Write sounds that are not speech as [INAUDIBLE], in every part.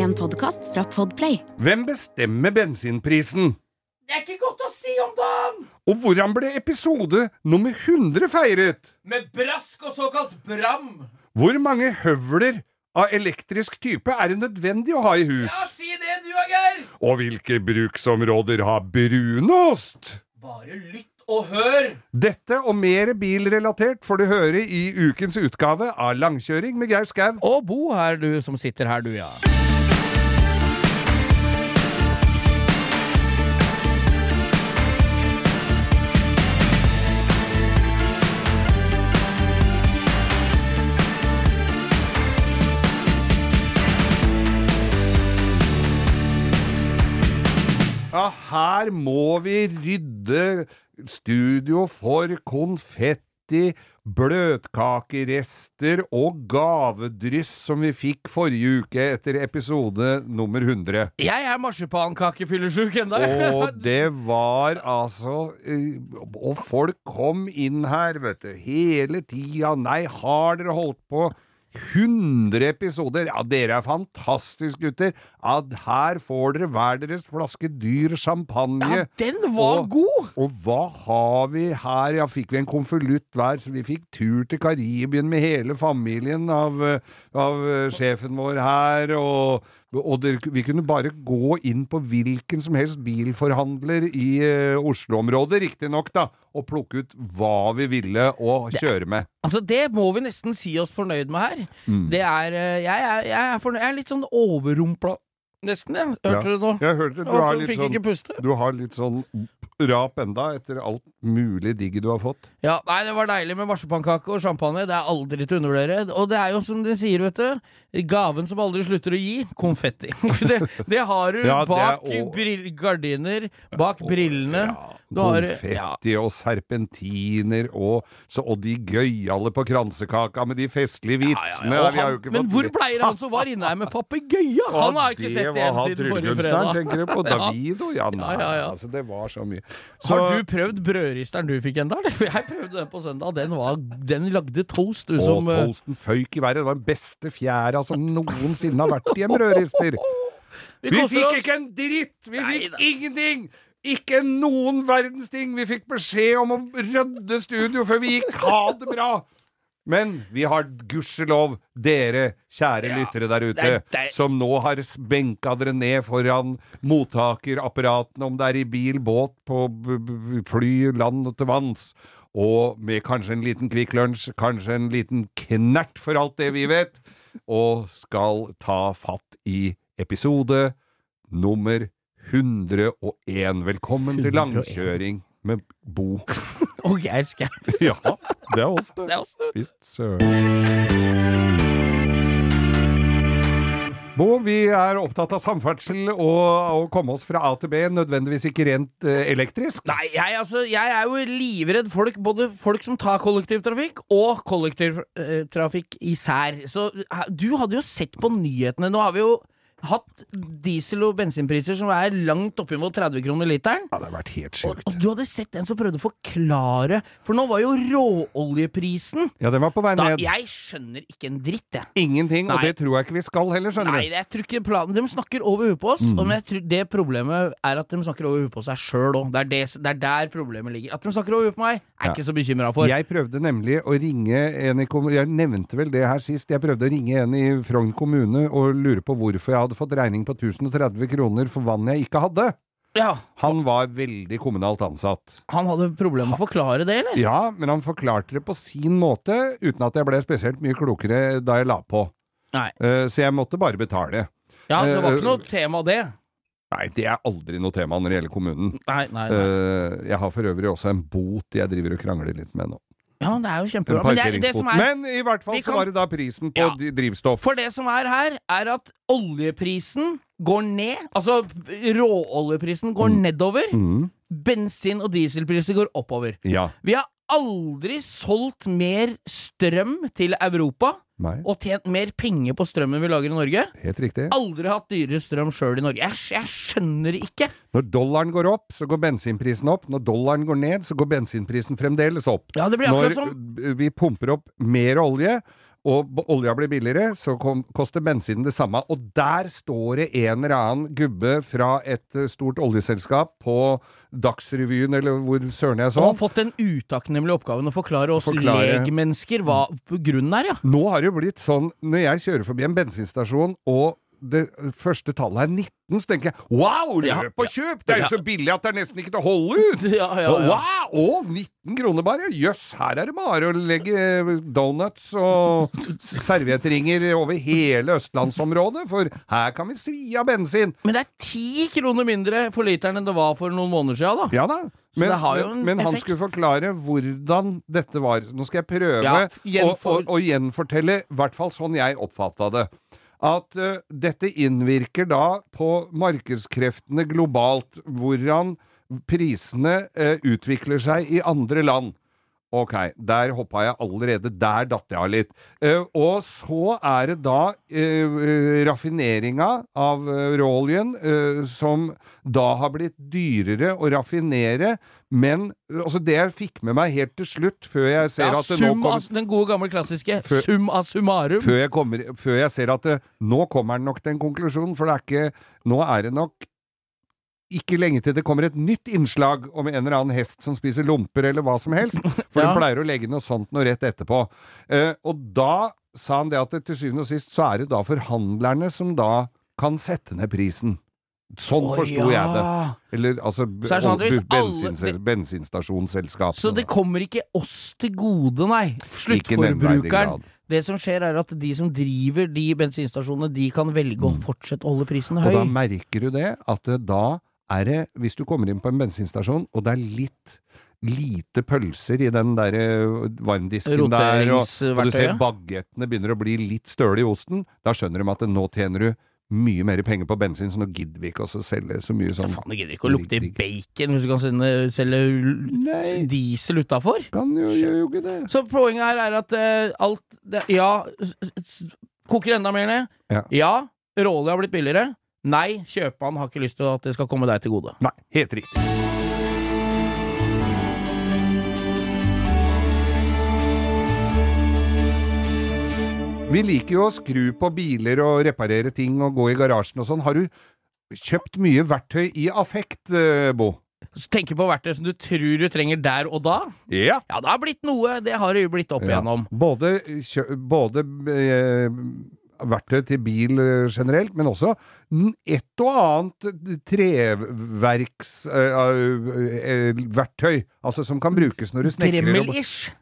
En podkast fra Podplay. Hvem bestemmer bensinprisen? Det er ikke godt å si om dagen! Og hvordan ble episode nummer 100 feiret? Med brask og såkalt bram. Hvor mange høvler av elektrisk type er det nødvendig å ha i hus? Ja, si det du, Geir! Og hvilke bruksområder har brunost? Bare lytt og hør. Dette og mer bilrelatert får du høre i ukens utgave av Langkjøring med Geir Skau. Og Bo her, du som sitter her, du, ja. Ja, her må vi rydde studio for konfetti, bløtkakerester og gavedryss som vi fikk forrige uke etter episode nummer 100. Jeg er marsipankakefyllesjuk ennå. Og [LAUGHS] det var altså eh, Og folk kom inn her, vet du, hele tida. Nei, har dere holdt på 100 episoder? Ja, dere er fantastiske, gutter. Ja, her får dere hver deres flaske dyr champagne. Ja, den var Og- god! Og hva har vi her? Ja, fikk vi en konvolutt hver, så vi fikk tur til Karibien med hele familien av, eh, av eh, sjefen vår her, og, og det, vi kunne bare gå inn på hvilken som helst bilforhandler i uh, Oslo-området, riktignok, da, og plukke ut hva vi ville å kjøre med. Altså, det må vi nesten si oss fornøyd med her. Mm. Det er eh, Jeg jeg er, fornøyd, jeg er litt sånn overrumpla Nesten, jeg. Hørte Ja. du nå? Jeg hørte du har litt sånn. Du har litt sånn rap enda, etter alt mulig digg du har fått. Ja, nei, det var deilig med marsipankake og champagne. Det er aldri til å undervurdere. Og det er jo som de sier, vet du. Gaven som aldri slutter å gi konfetti. [LAUGHS] det, det har du Ja, bak brill- gardiner, bak brillene. Ja, har- konfetti og serpentiner og, så, og de gøyale på kransekaka med de festlige vitsene. Han, men hvor pleier han som var inne her med papegøye? Ja, Han har ikke sett det var han tryllekunstneren. Tenker du på [LAUGHS] Davido? Ja, nei, ja, ja. altså det var så mye. Så, Har du prøvd brødristeren du fikk? For [LAUGHS] jeg prøvde den på søndag. Den, var, den lagde toast, du, som eh, toasten føyk i været. Det var den beste fjæra som noensinne har vært i en brødrister. [LAUGHS] Vi vi fikk oss. ikke en dritt! Vi Nei fikk da. ingenting! Ikke noen verdens ting! Vi fikk beskjed om å rydde studio før vi gikk. Ha det bra! Men vi har gudskjelov dere, kjære Ja, lyttere der ute, det det. som nå har benka dere ned foran mottakerapparatene, om det er i bil, båt, på b b fly, land og til vanns, og med kanskje en liten Kvikk Lunsj, kanskje en liten knert for alt det vi vet, og skal ta fatt i episode nummer 101. Velkommen til langkjøring med Bo. Og Geir Skau. [LAUGHS] Ja, det er oss, det. Det er oss, det. Visst søren. Bo, vi er opptatt av samferdsel og å komme oss fra A til B, nødvendigvis ikke rent eh, elektrisk. Nei, jeg, altså, jeg er jo livredd folk, både folk som tar kollektivtrafikk og kollektivtrafikk især. Så du hadde jo sett på nyhetene. Nå har vi jo hatt diesel- og bensinpriser som er langt oppimot 30 kroner literen. Ja, det har vært helt sjukt. og du hadde sett en som prøvde å forklare For nå var jo råoljeprisen Ja, den var på vei da, ned. Jeg skjønner ikke en dritt, jeg. Ingenting, og det tror jeg ikke vi skal heller, skjønner Nei, du. jeg tror ikke planen De snakker over huet på oss, Mm. og jeg tror det problemet er at de snakker over huet på seg sjøl òg. Det, det, det er der problemet ligger. At de snakker over huet på meg, er Ja. ikke så bekymra for. Jeg prøvde nemlig å ringe en i kommunen Jeg nevnte vel det her sist. Jeg prøvde å ringe en i Frogn kommune og lure på hvorfor jeg hadde fått regning på 1030 kroner for vann jeg ikke hadde. Ja, Han var veldig kommunalt ansatt. Han hadde problemer med å forklare det, eller? Ja, men han forklarte det på sin måte, uten at jeg ble spesielt mye klokere da jeg la på. Nei. Eh, Så jeg måtte bare betale. Ja, Det var Eh, ikke noe tema, det. Nei, det er aldri noe tema når det gjelder kommunen. Nei, nei, nei. Eh, Jeg har for øvrig også en bot jeg driver og krangler litt med nå. Ja, det er jo kjempebra. Men det, det som er Men i hvert fall kan, så var det da prisen på Ja. drivstoff. For det som er her, er at oljeprisen går ned. Altså råoljeprisen går nedover. Mm. Bensin- og dieselpriser går oppover. Ja. Vi har aldri solgt mer strøm til Europa Nei, og tjent mer penger på strømmen vi lager i Norge. helt riktig. Aldri hatt dyrere strøm sjøl i Norge. Jeg, jeg skjønner ikke. Når dollaren går opp, så går bensinprisen opp. Når dollaren går ned, så går bensinprisen fremdeles opp. Ja, det blir akkurat Når sånn. vi pumper opp mer olje, og olja blir billigere, så kom, koster bensinen det samme. Og der står det en eller annen gubbe fra et eh, stort oljeselskap på Dagsrevyen, eller hvor søren jeg Og så. har fått den utakknemlige oppgaven å forklare oss Forklare. legmennesker hva grunnen er, ja. Nå har det jo blitt sånn, når jeg kjører forbi en bensinstasjon, og det første tallet er 19, så tenker jeg wow, løp og kjøp! Det er jo så billig at det er nesten ikke til å holde ut! [LAUGHS] Ja, ja, ja. Wow! Å, 19 kroner bare! Jøss, her er det bare å legge eh, donuts og [LAUGHS] serviettringer over hele østlandsområdet, for her kan vi svi av bensin! Men det er ti kroner mindre for literen enn det var for noen måneder siden, da. Ja da. Men, men, men han skulle forklare hvordan dette var. Nå skal jeg prøve Ja, å, å, å gjenfortelle, i hvert fall sånn jeg oppfatta det. At uh, dette innvirker da på markedskreftene globalt, hvordan prisene uh, utvikler seg i andre land. Ok, der hoppa jeg allerede. Der datt jeg av litt. Uh, og så er det da raffineringa av råoljen som da har blitt dyrere å raffinere. Men altså det jeg fikk med meg helt til slutt, før jeg ser Ja, at det nå kommer den gode gamle klassiske Før- sum a summarum. før jeg, kommer, før jeg ser at det, nå kommer den nok til en konklusjon, for det er ikke Nå er det nok ikke lenge til det kommer et nytt innslag om en eller annen hest som spiser lomper, eller hva som helst. [LAUGHS] For Ja. de pleier å legge noe sånt noe rett etterpå. Eh, og da sa han det at til syvende og sist så er det da forhandlerne som da kan sette ned prisen. Sånn oh, forsto ja. jeg det. Eller altså Så det sånn at alle- bensinstasjonsselskap. Så det kommer ikke oss til gode, nei. Sluttforbrukeren. Det som skjer, er at de som driver de bensinstasjonene, de kan velge å fortsette å holde prisen høy. Og da merker du det, at da er det, hvis du kommer inn på en bensinstasjon, og det er litt lite pølser i den der eh, varmdisken der, og, og du ser baguettene bagettene begynner å bli litt støle i osten, da skjønner de at nå tjener du mye mer penger på bensin, så nå gidder vi ikke å selge så mye Ja, sånn. faen, det gidder ikke å lukte digg, digg. bacon hvis du kan sende, selge diesel utafor. Kan jo, gjør jo ikke det. Så poenget her er at uh, alt det, Ja, koker enda mer ned. Ja. råolje har blitt billigere. Nei, kjøpmannen har ikke lyst til at det skal komme deg til gode. Nei, helt riktig. Vi liker jo å skru på biler og reparere ting og gå i garasjen og sånn. Har du kjøpt mye verktøy i affekt, eh, Bo? Så tenker på verktøy som du tror du trenger der og da. Ja. Ja, det har blitt noe. Det har det jo blitt opp igjennom. Både, kjø- både eh, verktøy til bil eh, generelt, men også et og annet treverksverktøy. altså som kan brukes når du snekrer.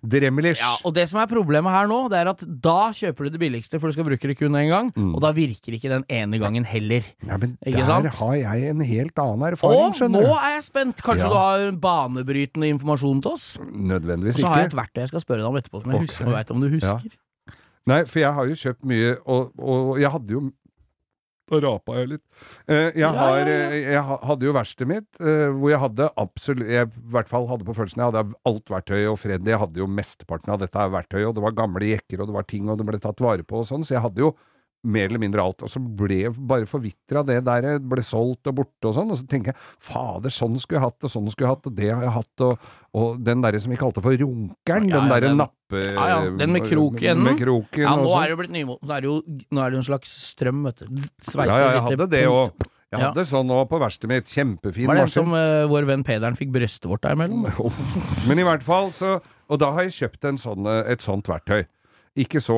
Dremmel-ish. Ja, og det som er problemet her nå, det er at da kjøper du det billigste, for du skal bruke det kun én gang, Mm. og da virker ikke den ene gangen heller. Ja, men Ikke der sant? har jeg en helt annen erfaring, Og skjønner nå er jeg spent! Kanskje Ja. du har banebrytende informasjon til oss? Nødvendigvis Og så har jeg et verktøy jeg skal spørre deg om etterpå, som jeg okay. husker, og vet om du Ja. Nei, for jeg har jo kjøpt mye, og, og jeg hadde jo Da rapa jeg litt. Eh, jeg, har, eh, jeg hadde jo verkstedet mitt, eh, hvor jeg hadde absolutt Jeg i hvert fall hadde på følelsen jeg hadde alt verktøy, og Freddy hadde jo mesteparten av dette verktøyet, og det var gamle jekker, og det var ting, og det ble tatt vare på og sånn, så jeg hadde jo mer eller mindre alt. Og så ble jeg bare forvitra det der, det ble solgt og borte og sånn, og så tenker jeg fader, sånn skulle jeg hatt, og sånn skulle jeg hatt, og det har jeg hatt, og, og den derre som vi kalte for runkeren, Ja, den ja, derre nappe... Ja, ja, den med krok i. Med kroken Ja, nå sånn. er det blitt nymo... Nå er det jo, nå er det jo en slags strøm, vet du. Sveise Ja, ja, jeg hadde det òg. Jeg Ja. hadde sånn òg på verkstedet mitt. Kjempefin Var det den som uh, vår venn Pederen fikk brystvorta imellom? [LAUGHS] Men i hvert fall så Og da har jeg kjøpt en sånn, eh, et sånt verktøy. Ikke så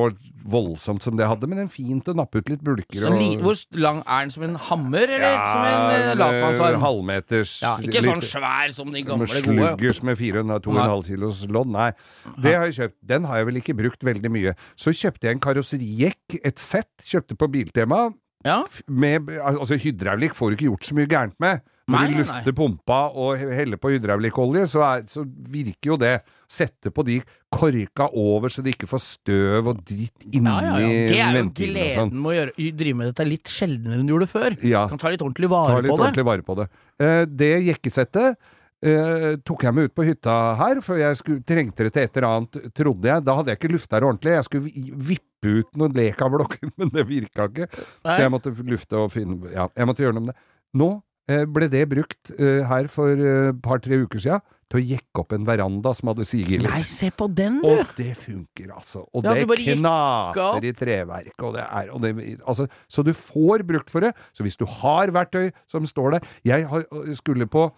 voldsomt som det hadde, men en fint å nappe ut litt bulker Og... li, hvor lang er den? Som en hammer, eller som en uh, latmannsarm? halvmeters Ja, ikke sånn svær som de gamle med gode. sluggers med 2,5 kilos lodd. Nei, det har jeg kjøpt. Den har jeg vel ikke brukt veldig mye. Så kjøpte jeg en karosserijekk, et sett, kjøpte på Biltema. Ja, Med, altså Hydraulikk får du ikke gjort så mye gærent med. Når Nei, du nei, lufter pumpa og heller på hydraulikkolje, så, er- så virker jo det. Sette på de korka over så de ikke får støv og dritt inni ja, ja, ja. Det er jo og sånn. gleden med å gjøre, drive med dette litt sjeldnere enn du gjorde før. Ja. Kan ta litt ordentlig Ta vare litt på det. vare på det. Eh, det jekkesettet eh, tok jeg med ut på hytta her, for jeg skulle, trengte det til et eller annet, trodde jeg. Da hadde jeg ikke lufta det ordentlig. Jeg skulle vippe ut noen lekablokker, [LAUGHS] men det virka ikke. Nei. Så jeg måtte lufte og finne Ja, jeg måtte gjøre noe med det. Nå eh, ble det brukt eh, her for et par-tre uker sia til å jekke opp en veranda som hadde siger Nei, se på den, du! Og det funker, altså. Og Ja, det knaser i treverket, og det er og det, altså, Så du får brukt for det. Så hvis du har verktøy som står der Jeg har, skulle på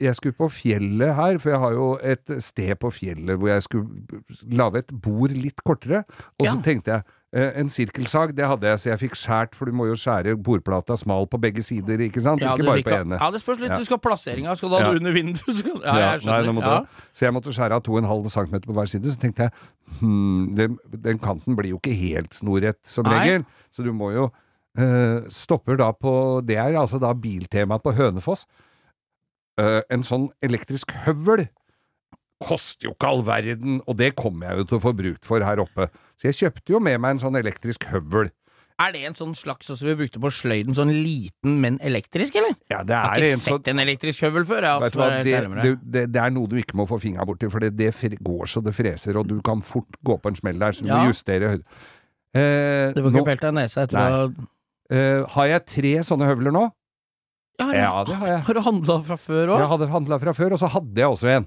jeg skulle på fjellet her, for jeg har jo et sted på fjellet hvor jeg skulle lage et bord litt kortere. Og så tenkte jeg en sirkelsag, det hadde jeg, så jeg fikk skjært, for du må jo skjære bordplata smal på begge sider, ikke sant? Ja, ikke bare på ene. Ja, det spørs litt. Ja. Du skal ha plasseringa. Skal du ha Ja. under vinduet? Skal... Ja, jeg skjønner. nei, ja. Så jeg måtte skjære av 2,5 cm på hver side. Så tenkte jeg hm, den, den kanten blir jo ikke helt snorrett som Nei. regel, så du må jo eh, Stopper da på Det er altså da biltemaet på Hønefoss. Eh, en sånn elektrisk høvel koster jo ikke all verden, og det kommer jeg jo til å få brukt for her oppe. Så jeg kjøpte jo med meg en sånn elektrisk høvel. Er det en sånn slags som vi brukte på sløyden, sånn liten, men elektrisk, eller? Ja, det er Jeg har ikke en sånn sett en elektrisk høvel før. Jeg, altså, hva, det, det, det, det er noe du ikke må få fingra borti, for det, det går så det freser, og du kan fort gå på en smell der, så du Ja. må justere høyden. Eh, Det får ikke pelt deg nesa etter å eh, har jeg tre sånne høvler nå. ja, Ja, det har jeg. Har du handla fra før òg? Jeg hadde handla fra før, og så hadde jeg også en.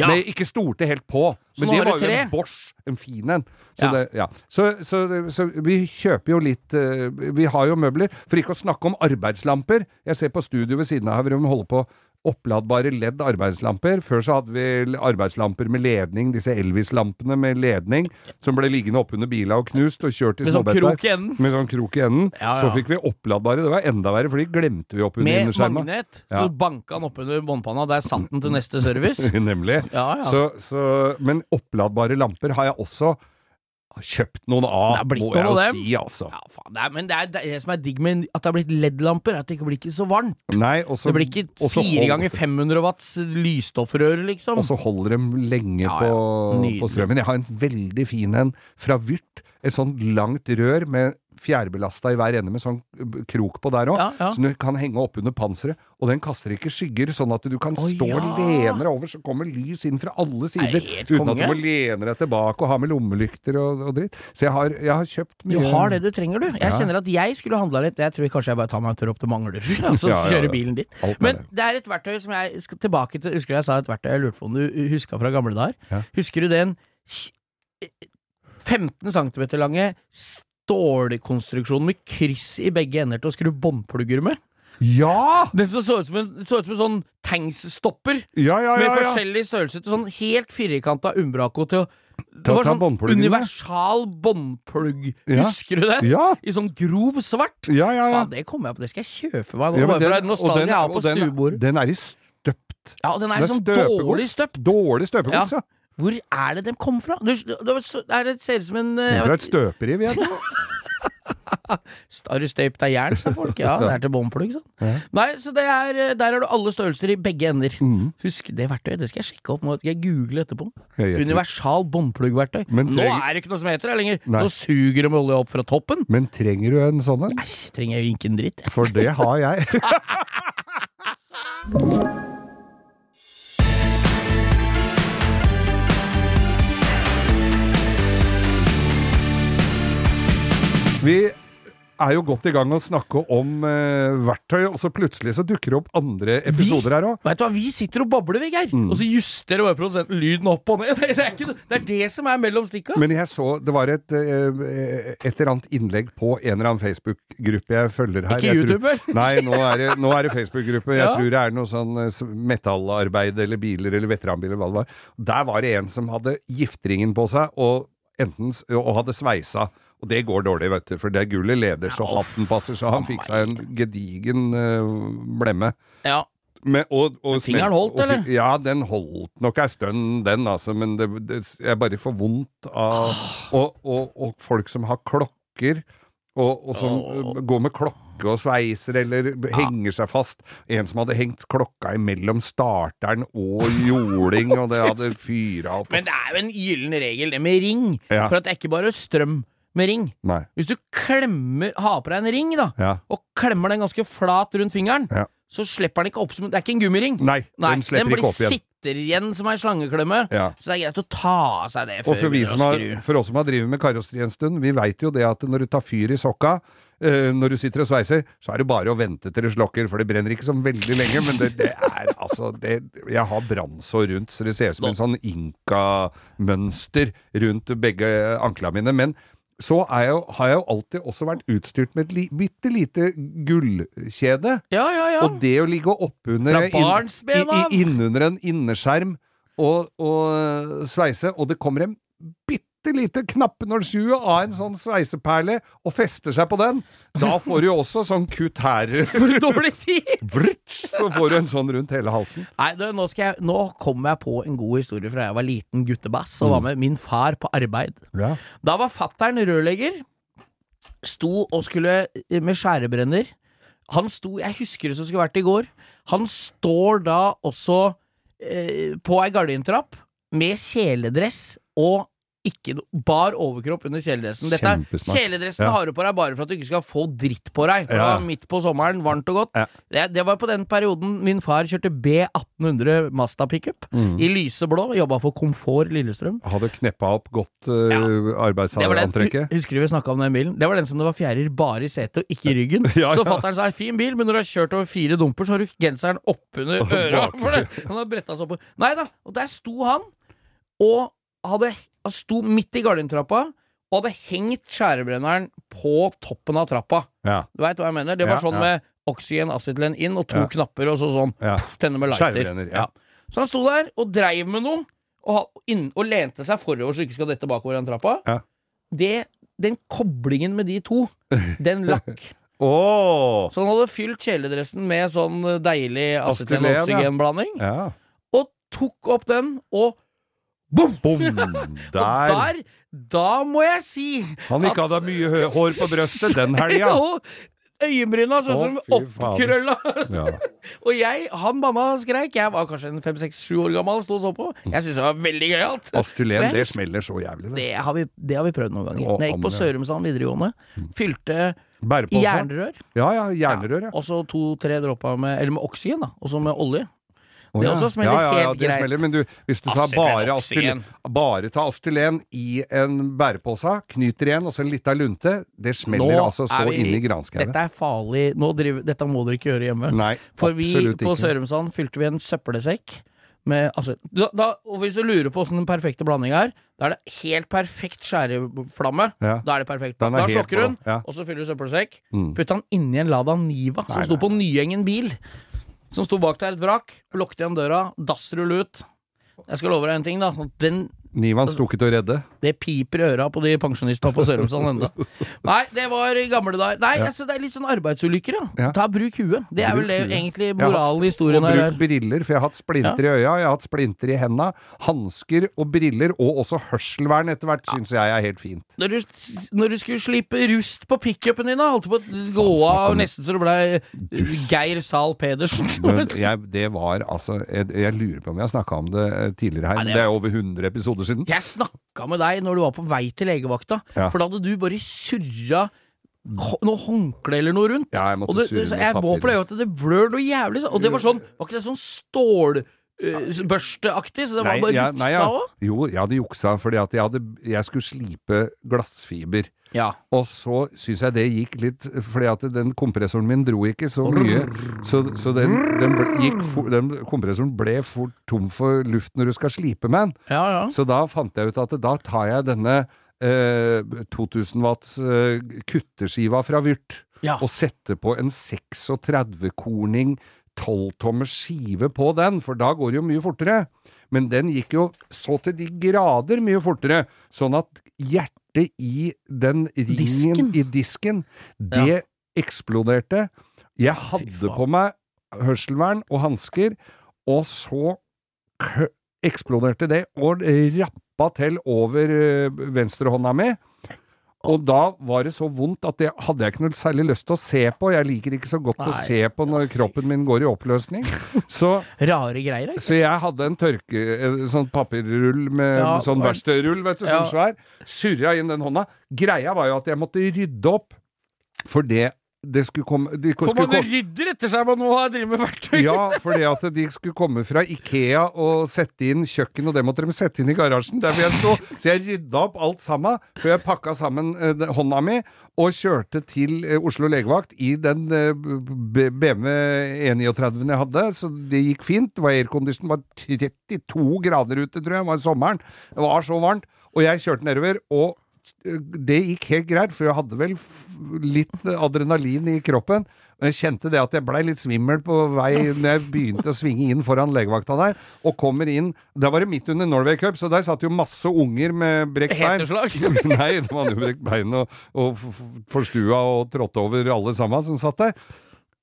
Ja. Jeg ikke stolte helt på. Så Men det var jo en Bosch, en fin en. Så, Ja. det, ja. så, så, så vi kjøper jo litt eh, Vi har jo møbler. For ikke å snakke om arbeidslamper. Jeg ser på studio ved siden av her hvor de holder på oppladbare LED arbeidslamper. Før så hadde vi arbeidslamper med ledning, disse Elvis-lampene med ledning, som ble liggende oppunder bila og knust og kjørt i sånn enden? Med sånn krok i enden. Ja, Så fikk vi oppladbare. Det var enda verre, for de glemte vi oppunder Med magnet. Ja. Så banka han oppunder båndpanna, der satt den til neste service. [LAUGHS] Nemlig. Ja, ja. Så, så, men oppladbare lamper har jeg også kjøpt noen av, må noen jeg jo dem. si, altså. Ja, faen, det er, men det er det, er det som er digg med at det har blitt LED-lamper, er at det ikke blir ikke så varmt. Nei, også, Det blir ikke fire ganger 500 watts lysstoffrør, liksom. Og så holder de lenge Ja, på, ja. På, på strømmen. Jeg har en veldig fin en fra Vyrt. Et sånt langt rør med fjærbelasta i hver ende med sånn krok på der òg. Ja, ja. Så du kan henge oppunder panseret. Og den kaster ikke skygger, sånn at du kan oh, stå ja. og lene deg over, så kommer lys inn fra alle sider. Uten at du må lene deg tilbake og ha med lommelykter og, og dritt. Så jeg har, jeg har kjøpt Du har det du trenger, du. Jeg Ja. kjenner at jeg skulle handla litt. Jeg tror kanskje jeg bare tar meg en tur opp til Manglerud, [LAUGHS] og så ja, ja. kjører bilen dit. Men det. er et verktøy som jeg skal tilbake til. Husker du jeg sa et verktøy jeg lurte på om du huska fra gamle dager? Husker du den 15 cm lange stålkonstruksjonen med kryss i begge ender til å skru båndplugger med? Ja! Den som så ut som en, ut som en sånn tanks-stopper. Ja, ja, Med ja, ja. forskjellig størrelse til sånn helt firkanta umbraco til å Det var sånn universal båndplugg. Ja. Husker du det? Ja, I sånn grov svart. ja, ja. ja. Faen, det kommer jeg på, det skal jeg kjøpe meg nå. Ja, den, den- og den- og den- er i støpt. Ja, og den er den er sånn støpegods. dårlig støpt. Dårlig støpegård, ja. Hvor er det de kom fra? Det, du, du, er det ser ut som en uh, jeg Fra et støperi, vil jeg tro. [LAUGHS] Har du støpt av jern, sa folk. Ja, det er til båndplugg, sånn. Ja. Nei, så det er, eh, der har du alle størrelser i begge ender. Mm. Husk det verktøyet, det skal jeg sjekke opp nå. Skal jeg google etterpå. Jeg Universal båndpluggverktøy. Men Nå er det ikke noe som heter det lenger. Nei. Nå suger de olje opp fra toppen. Men trenger du en sånn en? Nei, trenger jeg jo ikke en dritt. For det har jeg. [LAUGHS] Vi er jo godt i gang å snakke om eh, verktøy, og så plutselig så dukker det opp andre episoder her òg. Veit du hva, Vi sitter og babler, vi, Geir. Mm. Og så justerer bare produsenten lyden opp og ned. [LAUGHS] Det er, ikke, det er det som er mellom stikka. Men jeg så det var et, eh, et eller annet innlegg på en eller annen Facebook-gruppe jeg følger her. Ikke Jeg tror- YouTuber? Nei, nå er det, nå er det Facebook-gruppe. Jeg Ja. tror det er noe sånn eh, metallarbeid eller biler eller veteranbiler, hva det var. Der var det en som hadde giftringen på seg, og, enten, og hadde sveisa. Og det går dårlig, vet du, for det gullet leder så Ja, hatten passer, så han fikk seg en gedigen eh, blemme. Ja. Men, og, og, fingeren holdt, og eller? Ja, den holdt nok ei stund, den, altså, men det, det, jeg bare får vondt av og, og, og folk som har klokker, og, og som uh, går med klokke og sveiser, eller henger seg fast. En som hadde hengt klokka imellom starteren og jording, og det hadde fyra opp. Men det er jo en gyllen regel, det med ring. Ja. For at det er ikke bare strøm med ring. Nei. Hvis du klemmer, har på deg en ring, da, Ja. og klemmer den ganske flat rundt fingeren, Ja. så slipper den ikke opp som Det er ikke en gummiring. Nei, Nei, den slipper den ikke opp igjen. sitter igjen som ei slangeklemme. Ja. Så det er greit å ta av seg det før vi begynner å skru. for oss som har drevet med karosseri en stund, vi veit jo det at når du tar fyr i sokka, eh, når du sitter og sveiser, så er det bare å vente til det slokker, for det brenner ikke så veldig lenge. Men det, det er altså det, Jeg har brannsår rundt, så det ser ut som en sånn inka-mønster rundt begge anklene mine. Men så jeg, har jeg jo alltid også vært utstyrt med et li, bitte lite gullkjede. Ja, ja, ja. Og det å ligge oppunder inn, Innunder en innerskjerm og, og sveise, og det kommer en bitte lite knappenålshue av en sånn sveiseperle og fester seg på den. Da får du jo også sånn kutt her. [LAUGHS] For dårlig tid! Vrtsj, så får du en sånn rundt hele halsen. Nei, du, nå, skal jeg, nå kommer jeg på en god historie fra jeg var liten guttebass og Mm. var med min far på arbeid. Ja. Da var fattern rørlegger. Sto og skulle eh, med skjærebrenner. Han sto Jeg husker det som skulle vært i går. Han står da også eh, på ei gardintrapp med kjeledress og ikke bar overkropp under kjeledressen. Dette er, kjeledressen Ja. har du på deg bare for at du ikke skal få dritt på deg. For Ja. midt på sommeren, varmt og godt. Ja. Det, det var på den perioden min far kjørte B1800 Mazda pickup Mm. i lyseblå. Jobba for Komfort Lillestrøm. Hadde kneppa opp godt uh, arbeidsantrekket. husker du vi snakka om den bilen? Det var den som det var fjærer bare i setet og ikke i ryggen. [LAUGHS] Så fatter'n sa 'fin bil', men når du har kjørt over fire dumper, så har du genseren oppunder [LAUGHS] øra. [LAUGHS] For det. Han har bretta seg opp Nei da, og der sto han, og hadde, han sto midt i gardintrappa, og hadde hengt skjærebrenneren på toppen av trappa. Ja. Du veit hva jeg mener? Det var sånn med oksygen, acetylen inn, og to knapper, og så sånn Ja. tenne med lighter. Så han sto der og dreiv med noe, og, inn, og lente seg forover så ikke skal dette bakover den trappa. Ja. Det, den koblingen med de to, den lakk. [LAUGHS] Oh. Så han hadde fylt kjeledressen med sånn deilig Astylen, ja. Ja. og tok opp den, og [LAUGHS] Og Der! der, da må jeg si Han ikke hadde mye hår på brøstet [LAUGHS] den helga. Øyenbryna sånn som oppkrølla. Ja. [LAUGHS] Og jeg, han mamma skreik. Jeg var kanskje en fem-seks-sju år gammel sto og så på. Jeg syntes det var veldig gøyalt. Astylen, Men- det smeller så jævlig. Det. Det har, vi, det har vi prøvd noen ganger. Å, Når jeg gikk på. Sørumsand videregående, fylte Bærepose. jernrør, Ja, ja, jernrør, ja. og så to-tre dråper med Eller med oksygen, da. Og så med olje. Det også smeller ja, ja, ja, helt det greit. Smeller, men du, hvis du tar bare astylen, bare ta astylen i en bærepose, knyter igjen, og så en lita lunte, det smeller Nå altså så inni granskauen. Dette er farlig. Nå driver, dette må dere ikke gjøre hjemme. Nei, For vi på. Sørumsand fylte vi en søppelsekk med altså, da, da, Og hvis du lurer på åssen den perfekte blandinga er, da er det helt perfekt skjæreflamme. Ja. Da er det perfekt. Er Da slokker hun, ja. og så fyller du søppelsekk. Mm. Putt den inni en Lada Niva som sto på Nyengen bil. Som sto bak der, et vrak. Lukket igjen døra, dassrull ut. Jeg skal love deg en ting, da. Nivan Nivan til å redde. Det piper i øra på de pensjonistene på Sørumsand ennå. [LAUGHS] Nei, det var gamle dager. Nei, Ja. altså, det er litt sånn arbeidsulykker, ja. Ja. Ta Bruk huet. Det er Bruk vel det huet. egentlig moralen i historien her. bruk briller, for jeg har hatt splinter i øya, jeg har hatt splinter i henda, hansker og briller, og også hørselvern etter hvert, syns jeg er helt fint. Når du, når du skulle slippe rust på pickupen din, da, holdt du på å gå av nesten så du blei Geir Zahl Pedersen. [LAUGHS] Men jeg, det var altså Jeg, jeg lurer på om jeg har snakka om det eh, tidligere her, Nei, det, det- det er over 100 episoder siden. Jeg snakka med deg når du var på vei til legevakta, Ja. for da hadde du bare surra noe håndkle eller noe rundt. Ja, jeg Og det, surre så jeg må på legevakta, det blør noe jævlig. Og det var sånn Var ikke det sånn stålbørsteaktig? så det var Nei, bare ja, rufsa òg? ja. Jo, jeg hadde juksa fordi at jeg, hadde, jeg skulle slipe glassfiber. Ja. Og så syns jeg det gikk litt Fordi at den kompressoren min dro ikke så mye. Så, så den, den, gikk for, den kompressoren ble fort tom for luft når du skal slipe med den. ja, ja. Så da fant jeg ut at da tar jeg denne eh, 2000 watts eh, kutterskiva fra Vyrt Ja. og setter på en 36-korning 12-tommers skive på den, for da går det jo mye fortere. Men den gikk jo så til de grader mye fortere, sånn at hjertet i den ringen Disken? i disken, det eksploderte. Jeg hadde på meg hørselvern og hansker, og så eksploderte det og rappa til over øh, venstrehånda mi. Og da var det så vondt at det hadde jeg ikke noe særlig lyst til å se på. Jeg liker ikke så godt å se på når kroppen min går i oppløsning. [LAUGHS] Så, Rare greier, ikke? så jeg hadde en tørke... Sånn papirrull med Ja, sånn verkstedrull, vet du, Ja. sånn svær. Surra inn den hånda. Greia var jo at jeg måtte rydde opp. For det det skulle komme de For skulle man rydder etter seg man nå har drevet med verktøy! Ja, fordi at de skulle komme fra Ikea og sette inn kjøkken, og det måtte de sette inn i garasjen. Jeg sto. Så jeg rydda opp alt sammen, før jeg pakka sammen eh, hånda mi og kjørte til eh, Oslo legevakt i den eh, BMW 139 jeg hadde. Så det gikk fint. Det var aircondition, var 32 grader ute, tror jeg. Det var sommeren. Det var så varmt. Og jeg kjørte nedover, og det gikk helt greit, for jeg hadde vel litt adrenalin i kroppen. Men jeg kjente det at jeg blei litt svimmel på vei når jeg begynte å svinge inn foran legevakta der, og kommer inn Da var det midt under Norway Cup, så der satt jo masse unger med brekt bein. [LAUGHS] Nei, de hadde jo brekt bein og, og forstua og trådte over alle sammen som satt der.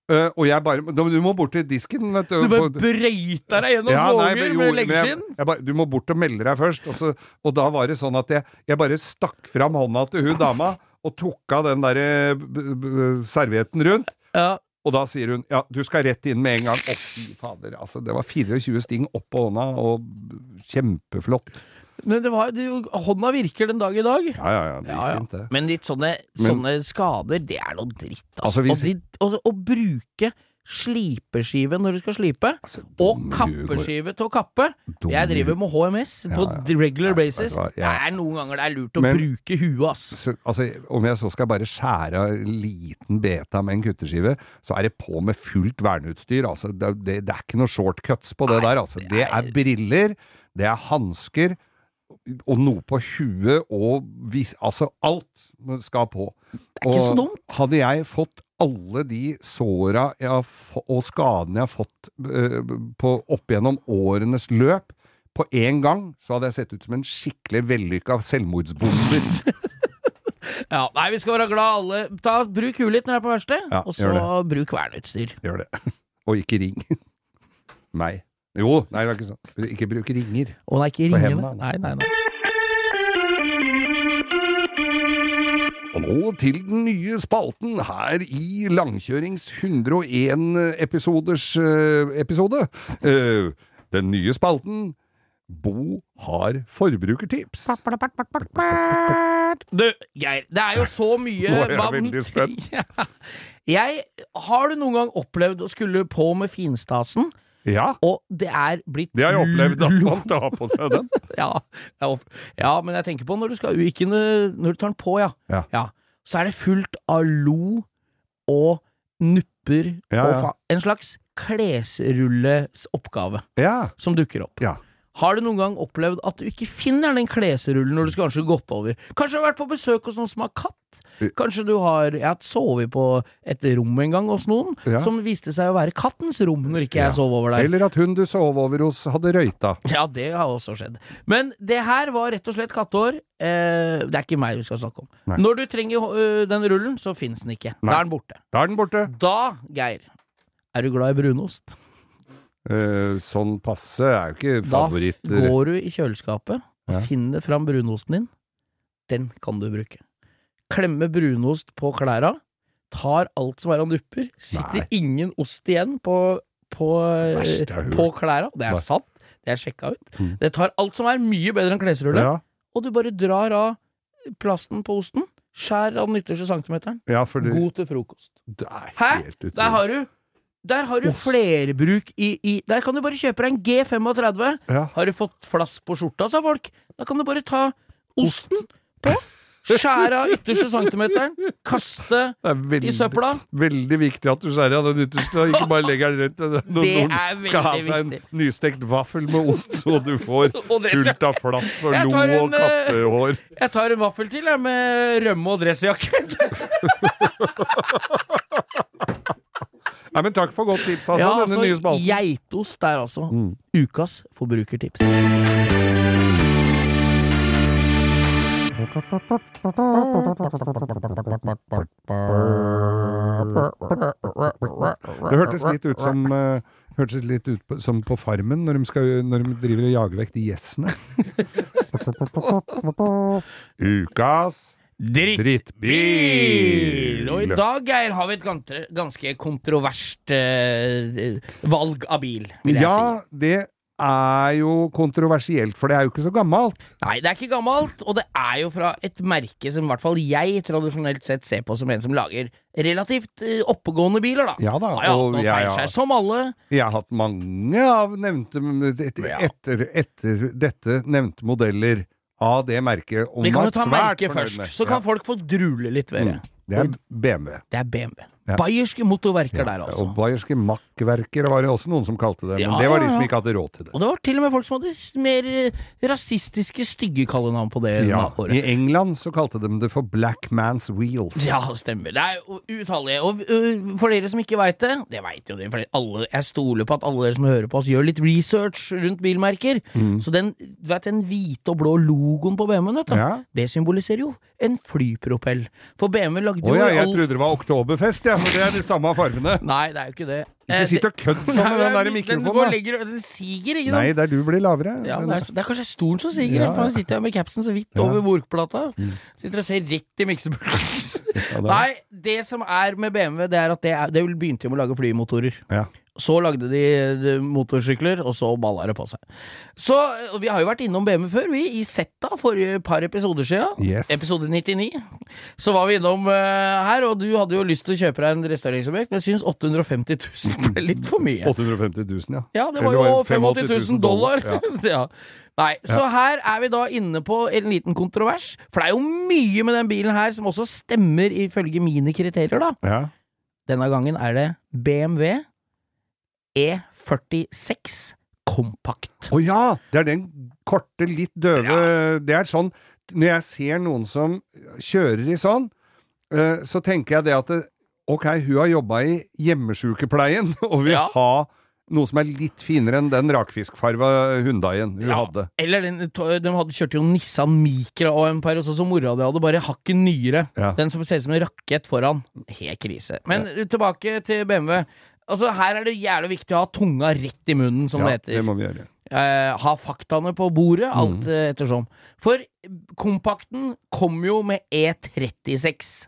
Eh, og jeg bare Du må bort til disken, vet du. Du bare brøyta deg gjennom ja, småunger med leggskinn? Du må bort og melde deg først. Og, så, og da var det sånn at jeg, jeg bare stakk fram hånda til hun dama og tok av den derre servietten rundt. Ja. Og da sier hun ja, du skal rett inn med en gang. Å, fy fader. Altså, det var 24 sting oppå hånda, og kjempeflott. Men det var, det, hånda virker den dag i dag. Ja, ja, ja. Det gikk Ja, ja. fint, det. Men litt sånne, sånne skader, det er noe dritt, altså. Altså, hvis- og de, også, å bruke slipeskive når du skal slipe, Altså, og kappeskive til å kappe Dumme Jeg driver med HMS på Ja, ja. regular Ja, basis. Ja, Det er noen ganger det er lurt å Men- bruke huet, ass. så, altså, om jeg så skal bare skjære av en liten beta med en kutteskive, så er det på med fullt verneutstyr. Altså, det, det, det er ikke noe shortcuts på det Nei, der. Altså. det Det er briller, det er hansker, og noe på huet, og vis, altså alt skal på. Det er ikke så dumt. hadde jeg fått alle de såra og skadene jeg har fått uh, på, opp gjennom årenes løp, på én gang, så hadde jeg sett ut som en skikkelig vellykka selvmordsbomber. [LAUGHS] Ja, nei, vi skal være glad alle. Ta, bruk huet litt når du er på verksted, Ja, og så bruk verneutstyr. Gjør det. [LAUGHS] Og ikke ring. [LAUGHS] Meg. Jo, nei, det er ikke sånn. Ikke bruk ringer. Å nei, ikke På hendene. Nei, nei, nei. Og nå til den nye spalten her i Langkjørings 101-episoders eh, episode. Eh, den nye spalten Bo har forbrukertips. Du, Geir, det er jo så mye [LAUGHS] Nå er jeg veldig spent. [LAUGHS] Jeg, har du noen gang opplevd å skulle på med finstasen, Ja, og det er blitt det har jeg opplevd at man tar på seg den. [LAUGHS] Ja, ja, men jeg tenker på når du skal Ikke når når du tar den på, ja. Ja. Så er det fullt av lo og nupper Ja, og fa en slags klesrulleoppgave Ja, som dukker opp. ja. Har du noen gang opplevd at du ikke finner den klesrullen når du skal kanskje gått over? Kanskje du har vært på besøk hos noen som har katt? Kanskje du har Jeg har sovet på et rom en gang hos noen Ja. som viste seg å være kattens rom når ikke jeg Ja. sov over der. Eller at hun du sov over hos, hadde røyta. Ja, det har også skjedd. Men det her var rett og slett katteår. Eh, det er ikke meg vi skal snakke om. Nei. Når du trenger øh, den rullen, så fins den ikke. Nei. Da er den borte. Da er den borte. Da, Geir, er du glad i brunost? Eh, sånn passe er jo ikke favoritt. Da går du i kjøleskapet Ja. finner fram brunosten din. Den kan du bruke. Klemme brunost på klæra. Tar alt som er av nupper. Sitter Nei. ingen ost igjen på, på, er på klæra. Det er Nei. sant. Det er sjekka ut. Mm. Det tar alt som er mye bedre enn klesrulle. Ja, og du bare drar av plasten på osten. Skjær av den ytterste centimeteren. ja, det, God til frokost. Hæ? Der har du Der har du Oss. flerbruk i, i Der kan du bare kjøpe deg en G35. Ja. Har du fått flass på skjorta, sa folk. Da kan du bare ta osten på. Skjære av ytterste centimeteren. Kaste [LAUGHS] Det veldig, i søpla. veldig viktig at du skjærer av den ytterste, og ikke bare legger den rett. Når Det noen skal ha seg en viktig. nystekt vaffel med ost, så du får [LAUGHS] fullt av flass og lo en, og eh, kattehår. Jeg tar en vaffel til, jeg, med rømme og dressjakke. [LAUGHS] Nei, men takk for godt tips, altså, Ja, denne nye altså, spalten. geitost der, altså Mm. ukas forbrukertips. Det hørtes litt ut som uh, Hørtes litt ut på, som på Farmen, når de, skal, når de driver og jager vekk de gjessene. [LAUGHS] Ukas drittbil! Og i dag, Geir, har vi et ganske, kontroverst eh, valg av bil, vil jeg Ja, det er jo kontroversielt, for det er jo ikke så gammelt. Nei, det er ikke gammelt, og det er jo fra et merke som i hvert fall jeg tradisjonelt sett ser på som en som lager relativt eh, oppegående biler, da. Ja da, jo og feil har- seg, som alle. Jeg har hatt mange av nevnte et, etter, etter dette nevnte modeller av det merket. Og Vi kan jo ta merket først, med. så kan folk få drule litt ved det. Mm. Det er BMW. Det er BMW. Ja. Bayerske motorverker Ja, der, altså. Og bayerske makkverker var det også noen som kalte det, men Ja, det var de som ikke hadde råd til det. Og det var til og med folk som hadde mer eh, rasistiske, stygge kallenavn på det Ja, året. I England så kalte de det for Black Man's Wheels. Ja, det stemmer. Det er utallige. Og for dere som ikke veit det, det veit jo dere, for alle, jeg stoler på at alle dere som hører på oss, gjør litt research rundt bilmerker. Mm. Så den, vet, den hvite og blå logoen på BMW-en, vet du, det symboliserer jo en flypropell. For BMW lagde Å jo ja, jeg all- trodde det var Oktoberfest, ja, for det er de samme fargene. Nei, det er jo ikke det. Ikke sitt og kødd sånn med [LAUGHS] den der Den går mikrofonen. da. den siger, ikke sant? Nei, der du blir lavere. Ja, det, er, det er kanskje stolen som siger, Ja, han sitter jeg med capsen så vidt. Mm. over bordplata. Sitter og ser rett i miksepulten. Er- Nei, det som er med BMW, det er at det, er, det begynte jo med å lage flymotorer. Ja. Så lagde de, motorsykler, og så balla det på seg. Så, Vi har jo vært innom BMW før, vi, i Zeta et par episoder siden. Yes. Episode 99. Så var vi innom uh, her, og du hadde jo lyst til å kjøpe deg en restaureringsobjekt, men jeg syns 850 000 ble litt for mye. 850 000, ja. Ja, det var Eller jo 85 000 dollar. Ja. [LAUGHS] Ja. Nei, så her er vi da inne på en liten kontrovers. For det er jo mye med den bilen her som også stemmer ifølge mine kriterier, da. ja. Denne gangen er det BMW E46 Compact. Å ja! Det er den korte, litt døve Det er sånn Når jeg ser noen som kjører i sånn, eh, så tenker jeg det at det, Ok, hun har jobba i hjemmesjukepleien [LAUGHS] og vil Ja. ha noe som er litt finere enn den rakfiskfarva Hundaien hun Ja, hadde. Eller den, de hadde kjørte jo Nissan Micra og en par og så mora di hadde, bare hakket nyere. Ja. Den som ser ut som en rakett foran. Helt krise. Men tilbake til BMW. Altså Her er det jævlig viktig å ha tunga rett i munnen, som Ja, det heter. det må vi gjøre. eh, ha faktaene på bordet, alt Mm. ettersom. For kompakten kom jo med E36,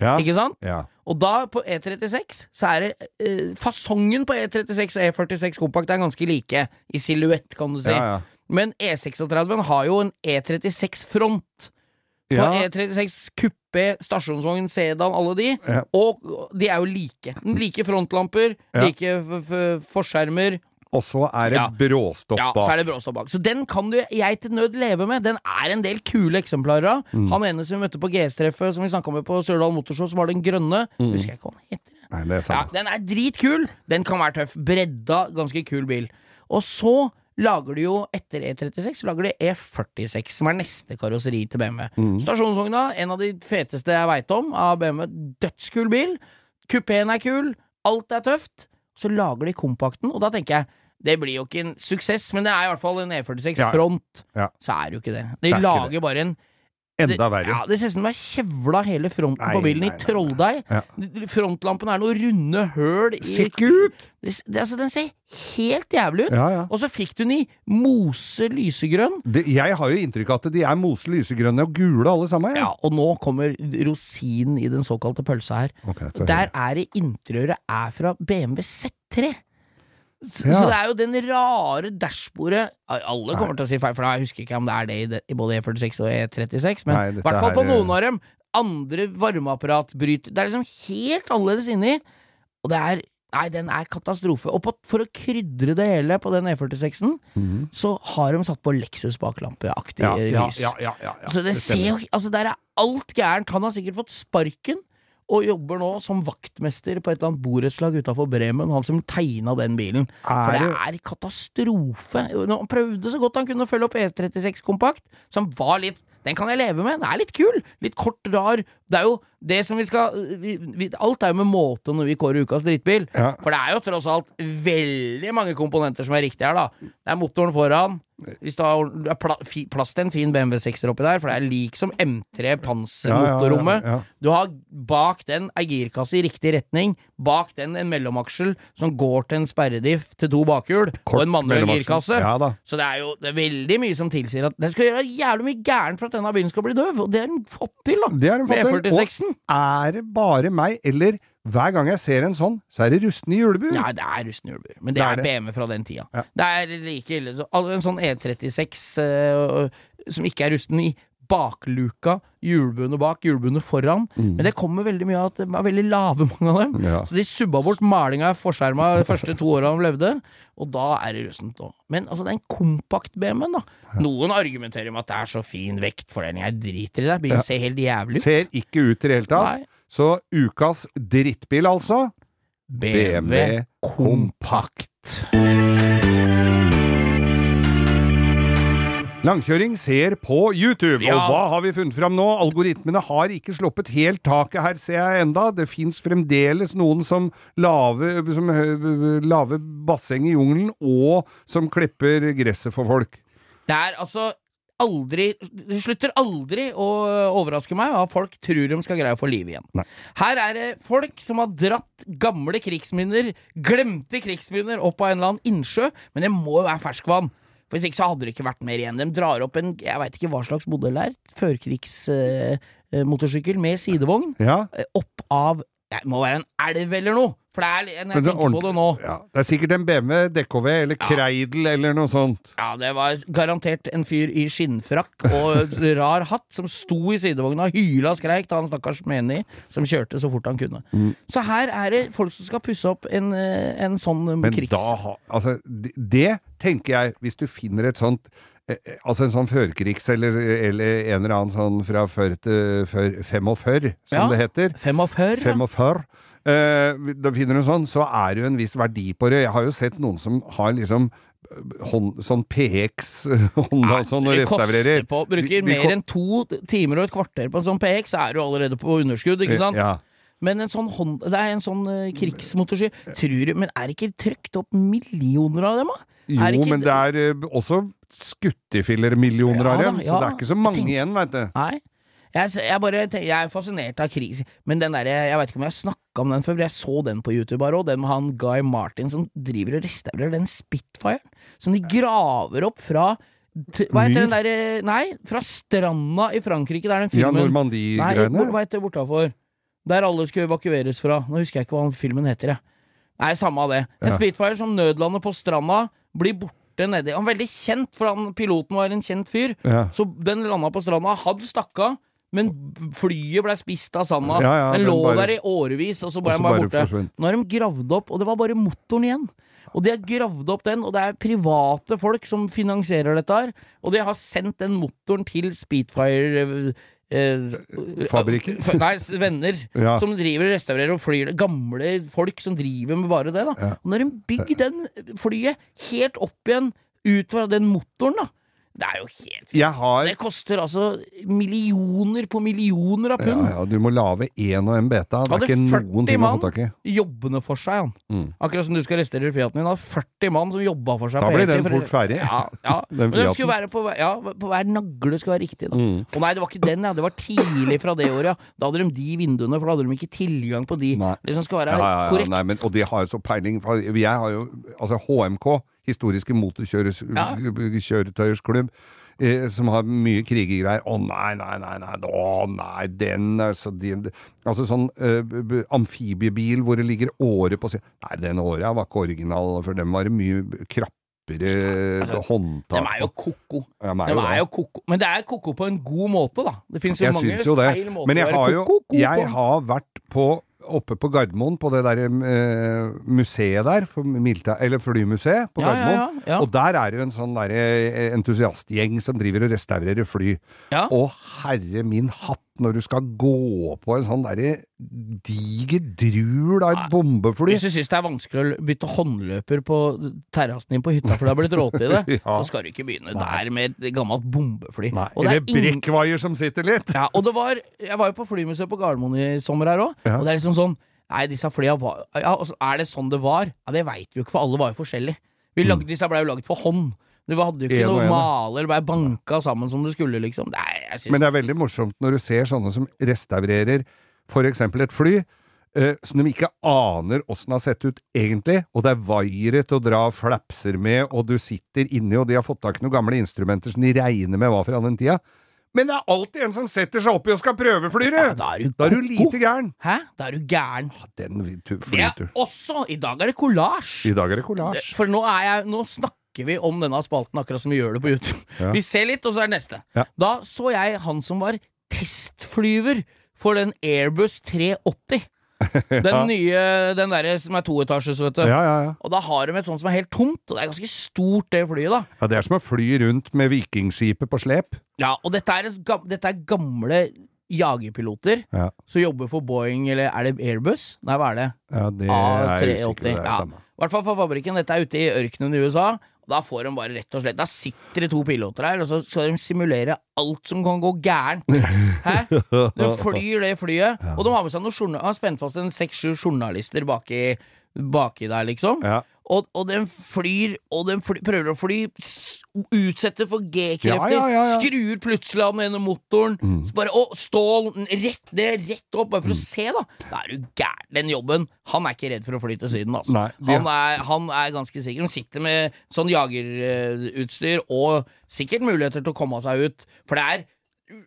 Ja. ikke sant? ja. Og da, på E36, så er det eh, Fasongen på E36 og E46 kompakt er ganske like, i silhuett, kan du si. Ja, ja. Men E36 har jo en E36-front. På Ja, E36 kuppé, stasjonsvogn, sedan, alle de. Ja. Og de er jo like. Like frontlamper, like forskjermer. og så er det Ja. bråstopp Ja, så er det bråstopp bak. Så den kan du jeg til nød leve med. Den er en del kule eksemplarer av. Mm. Han ene som vi møtte på GS-treffet, som vi snakka med på Sørdal Motorshow, som var den grønne. Husker jeg ikke hva den heter. Nei, det er Ja, den er dritkul. Den kan være tøff. Bredda, ganske kul bil. Og så lager de jo, etter E36, så lager de E46, som er neste karosseri til BMW. Mm. Stasjonsvogna, en av de feteste jeg veit om av BMW. Dødskul bil. Kupeen er kul. Alt er tøft. Så lager de kompakten, og da tenker jeg det blir jo ikke en suksess, men det er i hvert fall en E46 Ja. front. Ja. Så er det jo ikke det. De Det er lager bare en Enda verre. ja, Det ser ut som de har kjevla hele fronten Nei, på bilen nei, i nei, trolldeig. Ja. Frontlampen er noen runde høl i ikke ut! det, det, altså, Den ser helt jævlig ut. Ja, ja. Og så fikk du den i mose lysegrønn. Det, jeg har jo inntrykk av at de er mose lysegrønne og gule alle sammen. Ja, og nå kommer rosinen i den såkalte pølsa her. Okay. Der er det interiøret er fra BMW Z3. Så, Ja. så det er jo den rare dashbordet Alle kommer til å si feil, for jeg husker ikke om det er det i, det, i både E46 og E36, men i hvert fall på er- noen av dem. Andre varmeapparatbryter Det er liksom helt annerledes inni. Og det er Nei, den er katastrofe. Og på, for å krydre det hele på den E46-en, Mhm. så har de satt på Lexus baklampeaktig ja, lys. ja, ja. Så det, ser jo Altså, der er alt gærent. Han har sikkert fått sparken. Og jobber nå som vaktmester på et eller annet borettslag utafor Bremen, han som tegna den bilen. For det Er er katastrofe. Han prøvde så godt han kunne å følge opp E36 Kompakt, som var litt Den kan jeg leve med. Den er litt kul. Litt kort, rar. Det er jo det som vi skal vi, vi, Alt er jo med måte når vi kårer ukas drittbil. Ja. For det er jo tross alt veldig mange komponenter som er riktige her, da. Det er motoren foran. Hvis du har pla, fi, plass til en fin BMW 6-er oppi der, for det er lik som M3 Panser-motorrommet. Ja, ja, Du har bak den ei girkasse i riktig retning, bak den en mellomaksjel som går til en sperrediff til to bakhjul, og en manuell mellomaksel. girkasse. Ja da. Så det er jo det er veldig mye som tilsier at den skal gjøre jævlig mye gærent for at denne bilen skal bli døv, og det har den fått til, da. Det har den fått til. E46-en. Er det bare meg, eller hver gang jeg ser en sånn, så er det rustne julebuer? Ja, det er rustne julebuer, men det, Det er er, det. BMW fra den tida. Ja. Det er like ille altså En sånn E36 uh, som ikke er rusten i bakluka, hjulbuene bak, hjulbuene foran. Men det kommer veldig mye av at de er veldig lave, [LAUGHS] mange av dem. Mm. Ja. Så de subba bort malinga i forskjerma de første to åra de levde, og da er det russent òg. Men altså, det er en kompakt BMW-en, da. Noen argumenterer med at det er så fin vektfordeling. Jeg driter i det. Bilen ser helt jævlig ut. Ser ikke ut i det hele tatt. Nei. Så ukas drittbil, altså. BMW Kompakt. Langkjøring ser på YouTube, Ja. og hva har vi funnet fram nå? Algoritmene har ikke sluppet helt taket her, ser jeg enda. Det fins fremdeles noen som laver som hø- lave basseng i jungelen, og som klipper gresset for folk. Det er altså aldri Det slutter aldri å overraske meg at folk tror de skal greie å få liv igjen. Nei. Her er det folk som har dratt gamle krigsminner, glemte krigsminner, opp av en eller annen innsjø, men det må jo være ferskvann. For Hvis ikke så hadde det ikke vært mer igjen. De drar opp en jeg veit ikke hva slags modell det er, førkrigsmotorsykkel med sidevogn, Ja, eh, opp av Det må være en elv eller noe! For det er Jeg Men er tenker på det nå. ja. Det er sikkert en BMW DKV eller Kreidel eller noe sånt. Ja, det var garantert en fyr i skinnfrakk og [LAUGHS] rar hatt som sto i sidevogna, hyla og skreik da han stakkars menig som kjørte så fort han kunne. Mm. Så her er det folk som skal pusse opp en, eh, en sånn Men krigs... da ha, altså, det, tenker jeg, hvis du finner et sånt Altså en sånn førkrigs eller, eller en eller annen sånn fra før til før 45, som Ja. det heter. 45? 45. Eh, da finner du sånn, så er det jo en viss verdi på det. Jeg har jo sett noen som har liksom eh, hånd, sånn PX Honda [LAUGHS] sånn og restaurerer. på, bruker vi mer enn to timer og et kvarter på en sånn PX, er du allerede på underskudd, ikke sant? Ja. Men en sånn Honda, det er en sånn krigsmotorsykkel. Tror du Men er det ikke trykt opp millioner av dem, da? Jo, ikke- men det er eh, også skuttefiller-millioner Ja så det er ikke så mange tenker- igjen, veit du. Nei. Jeg, jeg, bare, jeg er fascinert av krig, men den der, jeg vet ikke om jeg har snakka om den før, men jeg så den på YouTube bare, òg. den med han Guy Martin som driver og restaurerer den Spitfiren, som de graver opp fra Hva heter den derre Nei, fra stranda i Frankrike, der den filmen Ja, Normandie-greiene. hvor- hva heter bortafor? Der alle skulle evakueres fra. Nå husker jeg ikke hva filmen heter, jeg. Nei, samme av det. En Ja. Spitfire som nødlander på stranda, blir borte nedi Han er veldig kjent, for han, piloten var en kjent fyr. Ja. Så den landa på stranda, hadde stakka. men flyet ble spist av sanda. Ja, ja, den den lå bare- der i årevis, og så ble den bare borte. forsvunnet. Nå har de gravd opp, og det var bare motoren igjen. Og de har gravd opp den, og det er private folk som finansierer dette her. Og de har sendt den motoren til Speedfire eh, Fabrikker? [LAUGHS] Nei, venner. Ja. Som driver og restaurerer og flyr. Gamle folk som driver med bare det. da Ja. Og når de bygger den flyet helt opp igjen ut fra den motoren, da Det er jo helt har Det koster altså millioner på millioner av ja, pund. ja, Du må lage én og en beta. Det er ikke noen ting å få tak i. Jobbende for seg, han. Mm. Akkurat som du skal restaurere Fiaten din. Har 40 mann som jobba for seg. Da blir den fort ferdig. Ja, ja. Den [LAUGHS] Men den skulle være på, ja, på hver nagle skulle være riktig, da. Mm. Og nei, det var ikke den, ja. Det var tidlig fra det året, ja. Da hadde de de vinduene, for da hadde de ikke tilgang på de. Nei. Det som skal være Ja, ja, ja, korrekt. nei, men, og de har jo så peiling. Jeg har jo Altså HMK, Historiske motorkjøretøyers klubb. Eh, som har mye krigergreier. Å nei, nei, nei, nei, å nei, den altså, de, altså sånn b- amfibiebil hvor det ligger åre på siden Nei, den åra var ikke original, for den var mye krappere altså, håndtak De er jo ko-ko. Ja, de De er jo er jo ko-ko. Men det er ko-ko på en god måte, da. Det finnes jo Jeg mange feil måter Men å jeg være ko-ko Jeg på. har vært på oppe på Gardermoen, på det der eh, museet der, for militær, eller flymuseet på Ja, Gardermoen. ja, ja. Og der er det jo en sånn der, eh, entusiastgjeng som driver og restaurerer fly. Og herre min hatt, når du skal gå på en sånn derre diger drul av et bombefly Hvis du syns det er vanskelig å bytte håndløper på terrassen din på hytta for det har blitt råte i det, [LAUGHS] Ja. så skal du ikke begynne der med et gammelt bombefly. Nei, Og det er eller brekkvaier som sitter litt! Ja, og det var Jeg var jo på flymuseet på Gardermoen i sommer her òg, Ja. og det er liksom sånn Nei, disse flya var Ja, altså, er det sånn det var? Ja, det veit vi jo ikke, for alle var jo forskjellige. Vi lagde, Disse blei jo lagd for hånd. Du hadde jo ikke En noe maler, bare banka sammen som du skulle, liksom. Nei, jeg synes Men det er veldig morsomt når du ser sånne som restaurerer for eksempel et fly, eh, som de ikke aner åssen har sett ut egentlig, og det er vaiere til å dra flapser med, og du sitter inni, og de har fått tak i noen gamle instrumenter som de regner med var fra den tida. Men det er alltid en som setter seg oppi og skal prøvefly Ja, Da er du Da er du lite gæren. Hæ? Da er du gæren. Den vi- tu- Det er også I dag er det kollasj. I dag er det kollasj. For nå, er jeg, nå snakker vi om denne spalten akkurat som vi gjør det på YouTube. Ja. Vi ser litt, og så er det neste. Ja. Da så jeg han som var testflyver for den Airbus 380. [LAUGHS] Den Ja. nye, den derre som er toetasjes, vet du. Ja, ja, ja. Og da har de et sånt som er helt tomt, og det er ganske stort, det flyet, da. ja. Det er som å fly rundt med vikingskipet på slep. Ja, og dette er, et dette er gamle jagerpiloter Ja. som jobber for Boeing, eller er det Airbus? Nei, hva er det? Ja, det er jeg usikker. A380. Det er Ja. I hvert fall for fabrikken. Dette er ute i ørkenen i USA. Da får de bare rett og slett Da sitter det to piloter her, og så skal de simulere alt som kan gå gærent. Hæ? De flyr det flyet, og de har med seg noen journal- har spent fast en seks-sju journalister baki, baki der, liksom. Ja. Og, og den flyr, og den fly, prøver å fly, utsetter for G-krefter, Ja, ja, ja, skrur plutselig av den ene motoren. Så bare, og stål, rett ned, rett opp, bare for å se, da. Da er du gæren. Den jobben, han er ikke redd for å fly til Syden, altså. Nei, han, er, han er ganske sikker. Han sitter med sånn jagerutstyr og sikkert muligheter til å komme seg ut, for det er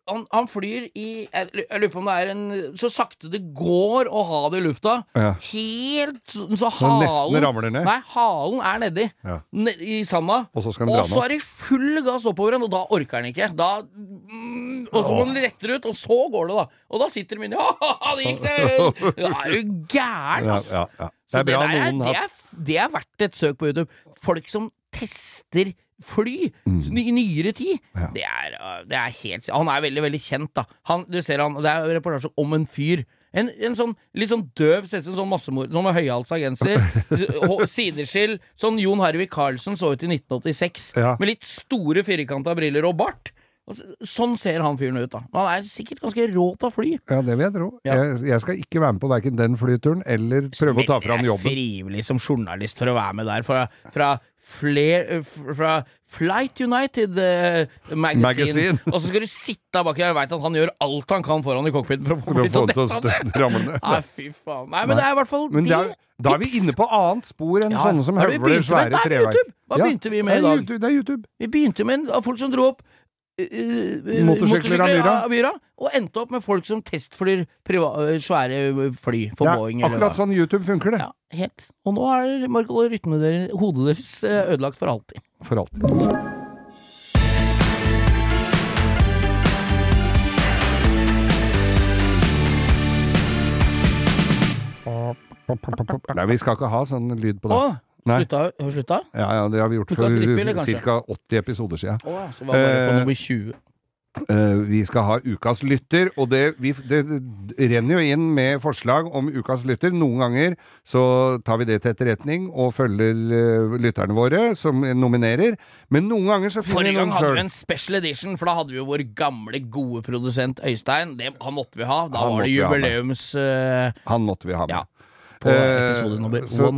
han, han flyr i Jeg lurer på om det er en Så sakte det går å ha det i lufta. Ja. Helt så, så halen nesten ramler ned. Nei, halen er nedi. Ja. Ned, I sanda. Og så Og så er det full gass oppover igjen, og da orker han ikke. Da mm, Og så må den rette ut, og så går det, da. Og da sitter de inni [LAUGHS] Ja, det gikk, det! Da er du gæren, altså. ja, ja. Det er bra der er, det, er, det er verdt et søk på YouTube. Folk som tester fly i nyere tid. Mm. Ja. Det, er, øh, det er helt Han er veldig, veldig kjent, da. Han, du ser han, Det er reportasje om en fyr. En, en sånn litt sånn døv, ser ut som sånn massemord, sånn med høyhalsa genser. [LAUGHS] Sideskill. Sånn Jon Harvey Carlsen så ut i 1986. Ja. Med litt store firkanta briller og bart. Sånn ser han fyren ut, da. Han er sikkert ganske rå til å fly. Ja, det vil jeg tro. Ja. Jeg, jeg skal ikke være med på verken den flyturen eller prøve å ta fram Jeg er frivillig som journalist for å være med der. Fra, fra, fler, fra Flight United eh, magazine. Magazine. Og så skal du sitte bak der og veit at han gjør alt han kan foran i cockpiten for å få litt å dette. Nei, fy faen. Nei, men det er i hvert fall Men de da, da er vi inne på annet spor enn Ja, sånne som er høvler svære er treverk. Hva Hva begynte vi med i dag? Det er YouTube. Vi begynte med folk som dro opp eh, eh, Motorsykler av myra. og endte opp med folk som testflyr eh, svære fly for ja, Boeing. eller akkurat sånn YouTube funker, det. Ja, helt. Og nå er rytmen deres, hodet deres eh, ødelagt for alltid. For alltid. Nei, vi skal ikke ha sånn lyd på det. Å, Nei. slutta? Har vi slutta? Ja, ja, det har vi gjort for ca. 80 episoder siden. Å, så var bare på Eh, nummer 20. Eh, vi skal ha ukas lytter, og det, vi, det renner jo inn med forslag om ukas lytter. Noen ganger så tar vi det til etterretning og følger uh, lytterne våre som nominerer. Men noen ganger så finner Forrige vi gang noen hadde vi en special edition, for da hadde vi jo vår gamle, gode produsent Øystein. Det, han måtte vi ha. Da Han var det jubileums Uh, Han måtte vi ha med. Ja. På Eh, episode nummer så-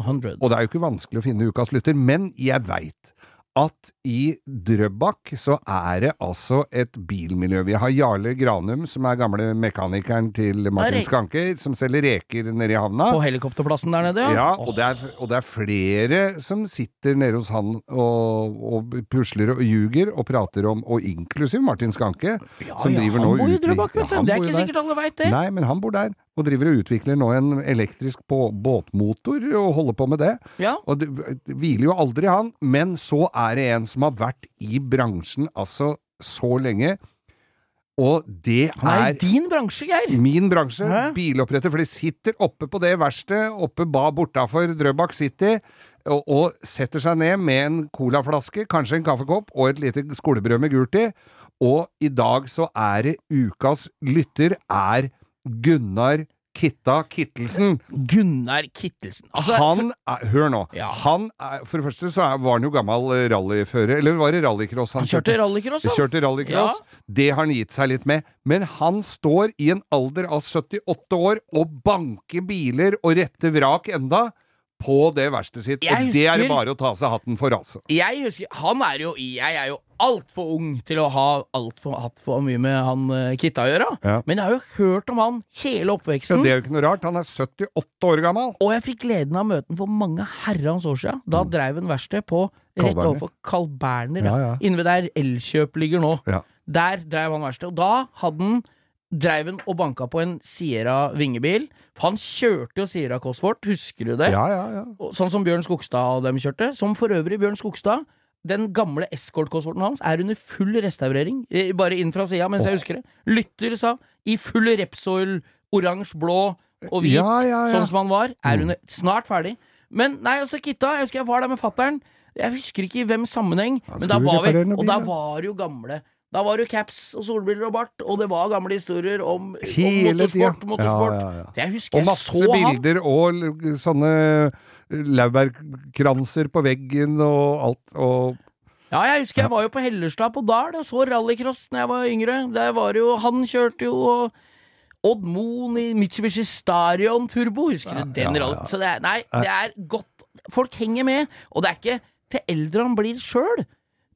Og det er jo ikke vanskelig å finne ukas lytter, men jeg veit at i Drøbak så er det altså et bilmiljø. Vi har Jarle Granum, som er gamle mekanikeren til Martin Skanke, som selger reker nede i havna. På helikopterplassen der nede, ja. Ja, og det, er, og det er flere som sitter nede hos han og, og pusler og ljuger og prater om, og inklusiv Martin Skanke, ja, som ja, driver han nå bor i Drøbak, vet du. Ja, det er ikke sikkert alle veit det. Nei, men han bor der, og driver og utvikler nå en elektrisk båtmotor, og holder på med det. Ja. Og det, det hviler jo aldri han, men så er det en som har vært i bransjen altså så lenge, og det er Nei, din bransje, Geir. Min bransje, Hæ? biloppretter, for de sitter oppe på det verkstedet, oppe ba bortafor Drøbak City, og, og setter seg ned med en colaflaske, kanskje en kaffekopp og et lite skolebrød med gult i, og i dag så er det ukas lytter er Gunnar Kitta Kittelsen. Gunnar Kittelsen. Altså, han er, Hør nå. Ja. Han er, for det første så er, var han jo gammel eh, rallyfører, eller var det rallycross han kjørte rallycross, han. Kjørte rallycross. Det har han gitt seg litt med. Men han står i en alder av 78 år og banker biler og retter vrak enda på det verkstedet sitt, Jeg og det er det bare å ta av seg hatten for, altså. Jeg husker Han er jo Jeg er jo altfor ung til å ha alt for, hatt for mye med han uh, Kitta å gjøre. Ja. Men jeg har jo hørt om han hele Ja, oppveksten. det er jo ikke noe rart. Han er 78 år gammel. Og jeg fikk gleden av å møte ham for mange herrens år siden. Da dreiv han verksted på rett Mm. Overfor Carl Berner, Ja, ja. inne ved der Elkjøp ligger nå. Ja. Der dreiv han verksted. Og da hadde han dreiv han og banka på en Sierra vingebil. Han kjørte jo Sierra Cosworth, husker du det? Ja, ja, ja. Sånn som Bjørn Skogstad og dem kjørte. Som for øvrig Bjørn Skogstad. Den gamle Escort-Cosworten hans er under full restaurering, eh, bare inn fra sida mens jeg husker det. Lytter sa i full Repsol, oransje, blå og hvit, Ja, ja, ja. sånn som han var. Er Mm. under snart ferdig. Men nei, altså, Kitta, jeg husker jeg var der med fattern. Jeg husker ikke i hvem sammenheng, men da var vi Og da var det jo gamle. Da var det caps og solbriller og bart, og det var gamle historier om, om motorsport. motorsport. Ja, ja, ja. Jeg husker Og masse han. bilder og sånne laurbærkranser på veggen og alt. Og Ja, jeg husker jeg var jo på Hellerstad på Dal og så rallycross da jeg var yngre. Der var jo Han kjørte jo og Odd Moen i Mitsubishi Starion Turbo, husker du den ja. Så det er Nei, det er godt Folk henger med, og det er ikke til eldre han blir sjøl.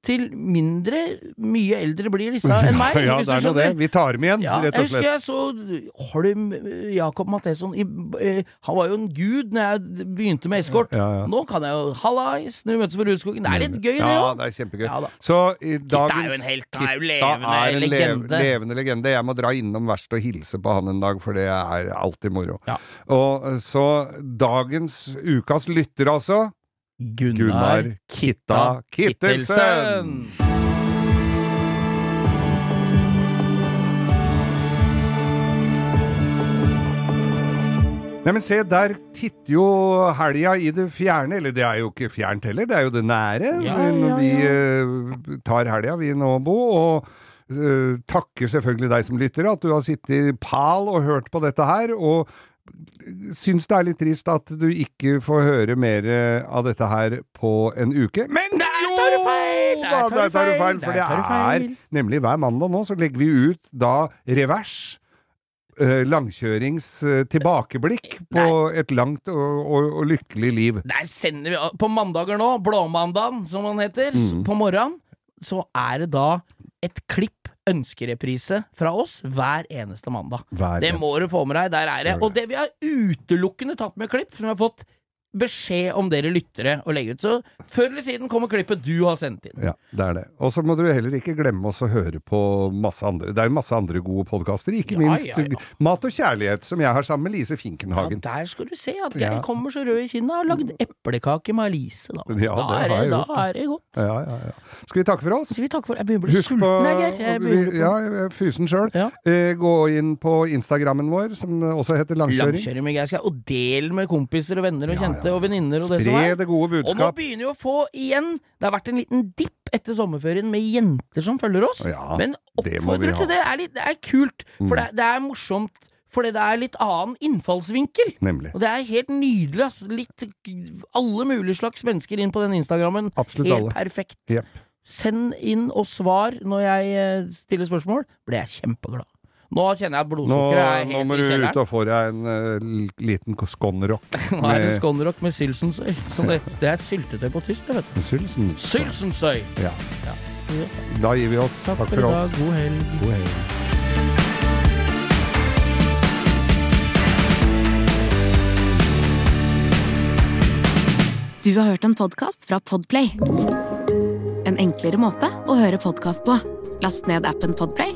Til mindre mye eldre blir disse [LAUGHS] enn meg. ja, det er nå det. Vi tar dem igjen, Ja, rett jeg og husker slett. jeg så Holm eh, Jakob Matheson eh, Han var jo en gud når jeg begynte med eskort. Ja, ja. Nå kan jeg jo Hallais, når vi møtes på Rudskogen. Det er litt gøy, det Ja, òg. det er kjempegøy. Ja. Så i Kitta er jo en helt. Han er jo levende er en legende. levende legende. Jeg må dra innom verkstedet og hilse på han en dag, for det er alltid moro. Ja. Og eh, så dagens ukas lytter, altså. Gunnar Kitta Kittelsen. Nei, men se, der titter jo helga i det fjerne. Eller det er jo ikke fjernt heller, det er jo det nære. Ja, Når ja, vi eh, tar helga, vi nå, Bo. Og eh, takker selvfølgelig deg som lytter, at du har sittet i pal og hørt på dette her. Og syns det er litt trist at du ikke får høre mer av dette her på en uke. Men Der tar du feil! Der tar du der feil! feil! For det er nemlig hver mandag nå, så legger vi ut da revers. eh, langkjørings eh, tilbakeblikk på et langt og, og, og lykkelig liv. Der sender vi På mandager nå, blåmandagen som han heter, Mm. på morgenen, så er det da et klipp, ønskereprise, fra oss hver eneste mandag. Hver Det må du få med deg. Der er det. Det. Og det vi har utelukkende tatt med klipp, som vi har fått beskjed om dere lyttere å legge ut. Så før eller siden kommer klippet du har sendt inn. Ja, det er det. Og så må du heller ikke glemme oss å høre på masse andre Det er jo masse andre gode podkaster, ikke Ja, minst ja, ja. Mat og kjærlighet, som jeg har sammen med Lise Finkenhagen. Ja, der skal du se at Ja. kommer så rød i kinnet og har lagd eplekake med Alice. Da, Ja, da, det er, har jeg det, da gjort. er det godt. Ja, ja, ja. Skal vi takke for oss? Skal vi takke for Jeg begynner å bli Husk sulten, jeg, Geir. Jeg Ja, fysen sjøl. Eh, gå inn på Instagrammen vår, som også heter Langkjøring. langkjøring med Geir Og del med kompiser og venner og Ja, kjente og venninner og det som Spre det gode Og nå begynner vi å få igjen Det har vært en liten dipp etter sommerferien med jenter som følger oss. Ja, Men oppfordrer til det. Er litt, det er kult, for Mm. det, det er morsomt. Fordi det er litt annen innfallsvinkel. Nemlig. Og det er helt nydelig. Altså, Litt alle mulige slags mennesker inn på den Instagrammen. Absolutt Helt alle. perfekt. Yep. Send inn og svar når jeg eh, stiller spørsmål. Blir jeg kjempeglad. Nå kjenner jeg at blodsukkeret er helt i kjelleren. nå må du ut og få deg en uh, liten skonrock. [LAUGHS] Nå er det med skonrock med sylsensøy. Som det, det er et syltetøy på tysk, det, vet du. Sylsen. Sylsensøy! Ja. Da gir vi oss. Takk, Takk for for oss. dag. God helg. God helg. Du har hørt en podcast fra Podplay. En enklere måte å høre podcast på. Last ned appen Podplay,